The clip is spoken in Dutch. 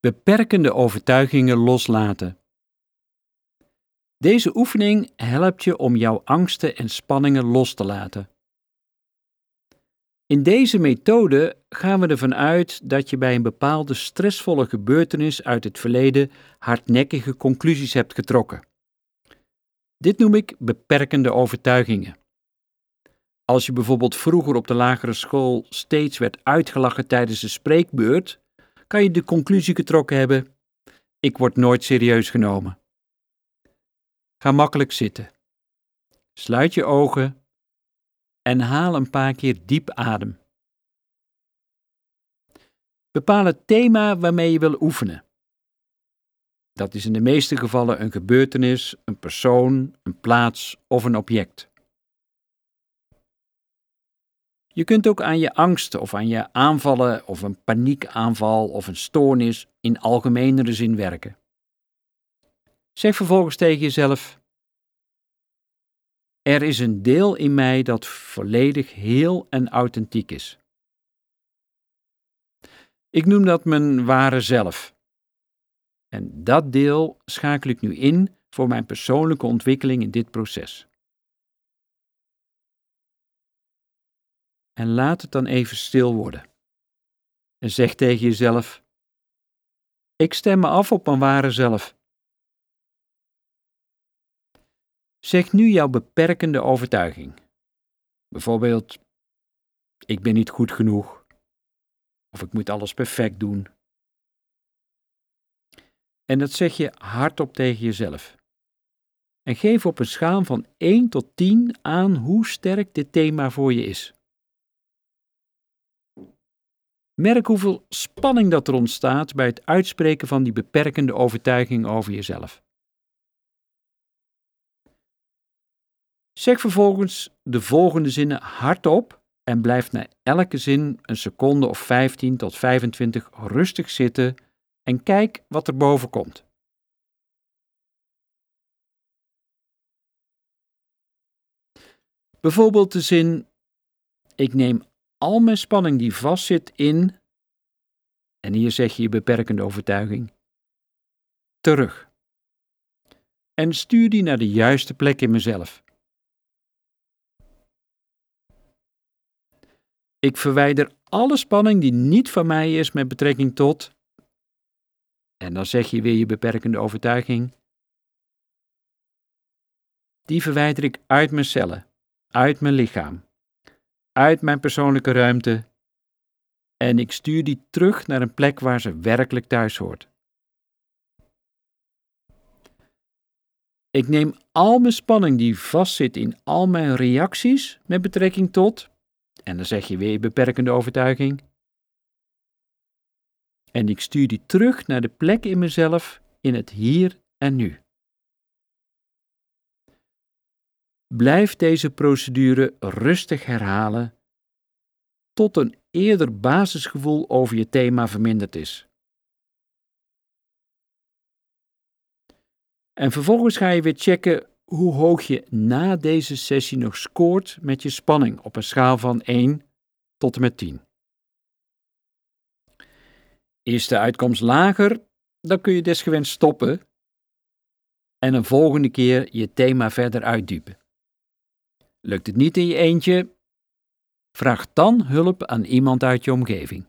Beperkende overtuigingen loslaten. Deze oefening helpt je om jouw angsten en spanningen los te laten. In deze methode gaan we ervan uit dat je bij een bepaalde stressvolle gebeurtenis uit het verleden hardnekkige conclusies hebt getrokken. Dit noem ik beperkende overtuigingen. Als je bijvoorbeeld vroeger op de lagere school steeds werd uitgelachen tijdens de spreekbeurt, kan je de conclusie getrokken hebben: ik word nooit serieus genomen. Ga makkelijk zitten. Sluit je ogen en haal een paar keer diep adem. Bepaal het thema waarmee je wil oefenen. Dat is in de meeste gevallen een gebeurtenis, een persoon, een plaats of een object. Je kunt ook aan je angsten of aan je aanvallen of een paniekaanval of een stoornis in algemenere zin werken. Zeg vervolgens tegen jezelf: Er is een deel in mij dat volledig heel en authentiek is. Ik noem dat mijn ware zelf. En dat deel schakel ik nu in voor mijn persoonlijke ontwikkeling in dit proces. En laat het dan even stil worden. En zeg tegen jezelf: Ik stem me af op mijn ware zelf. Zeg nu jouw beperkende overtuiging. Bijvoorbeeld: Ik ben niet goed genoeg. Of ik moet alles perfect doen. En dat zeg je hardop tegen jezelf. En geef op een schaal van 1 tot 10 aan hoe sterk dit thema voor je is. Merk hoeveel spanning dat er ontstaat bij het uitspreken van die beperkende overtuiging over jezelf. Zeg vervolgens de volgende zinnen hardop en blijf na elke zin een seconde of 15 tot 25 rustig zitten en kijk wat er boven komt. Bijvoorbeeld de zin: Ik neem al mijn spanning die vastzit in, en hier zeg je je beperkende overtuiging, terug. En stuur die naar de juiste plek in mezelf. Ik verwijder alle spanning die niet van mij is met betrekking tot. En dan zeg je weer je beperkende overtuiging. Die verwijder ik uit mijn cellen, uit mijn lichaam uit mijn persoonlijke ruimte en ik stuur die terug naar een plek waar ze werkelijk thuis hoort. Ik neem al mijn spanning die vastzit in al mijn reacties met betrekking tot, en dan zeg je weer beperkende overtuiging, en ik stuur die terug naar de plek in mezelf in het hier en nu. Blijf deze procedure rustig herhalen tot een eerder basisgevoel over je thema verminderd is. En vervolgens ga je weer checken hoe hoog je na deze sessie nog scoort met je spanning op een schaal van 1 tot en met 10. Is de uitkomst lager, dan kun je desgewenst stoppen en een volgende keer je thema verder uitdiepen. Lukt het niet in je eentje? Vraag dan hulp aan iemand uit je omgeving.